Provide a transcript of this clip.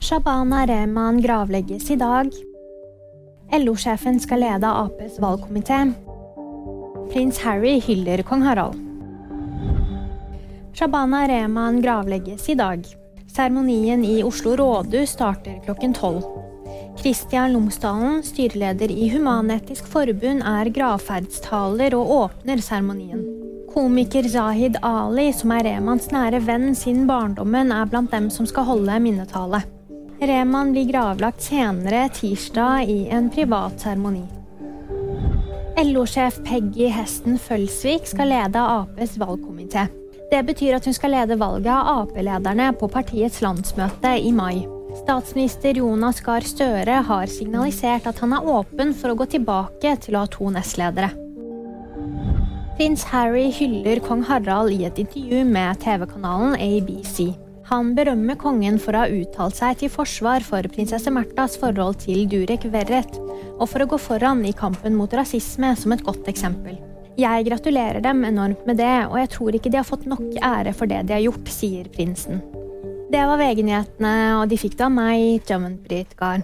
Shabana Rehman gravlegges i dag. LO-sjefen skal lede Aps valgkomité. Prins Harry hyller kong Harald. Shabana Rehman gravlegges i dag. Seremonien i Oslo rådhus starter klokken tolv. Kristian Lomsdalen, styreleder i Human-Etisk Forbund, er gravferdstaler og åpner seremonien. Komiker Zahid Ali, som er Remans nære venn siden barndommen, er blant dem som skal holde minnetale. Reman blir gravlagt senere tirsdag i en privat seremoni. LO-sjef Peggy Hesten Følsvik skal lede Aps valgkomité. Det betyr at hun skal lede valget av Ap-lederne på partiets landsmøte i mai. Statsminister Jonas Gahr Støre har signalisert at han er åpen for å gå tilbake til å ha to nestledere. Prins Harry hyller kong Harald i et intervju med TV-kanalen ABC. Han berømmer kongen for å ha uttalt seg til forsvar for prinsesse Märthas forhold til Durek Verret, og for å gå foran i kampen mot rasisme som et godt eksempel. Jeg gratulerer dem enormt med det, og jeg tror ikke de har fått nok ære for det de har gjort, sier prinsen. Det var VG-nyhetene, og de fikk det av meg, Jammen Brit Gahr.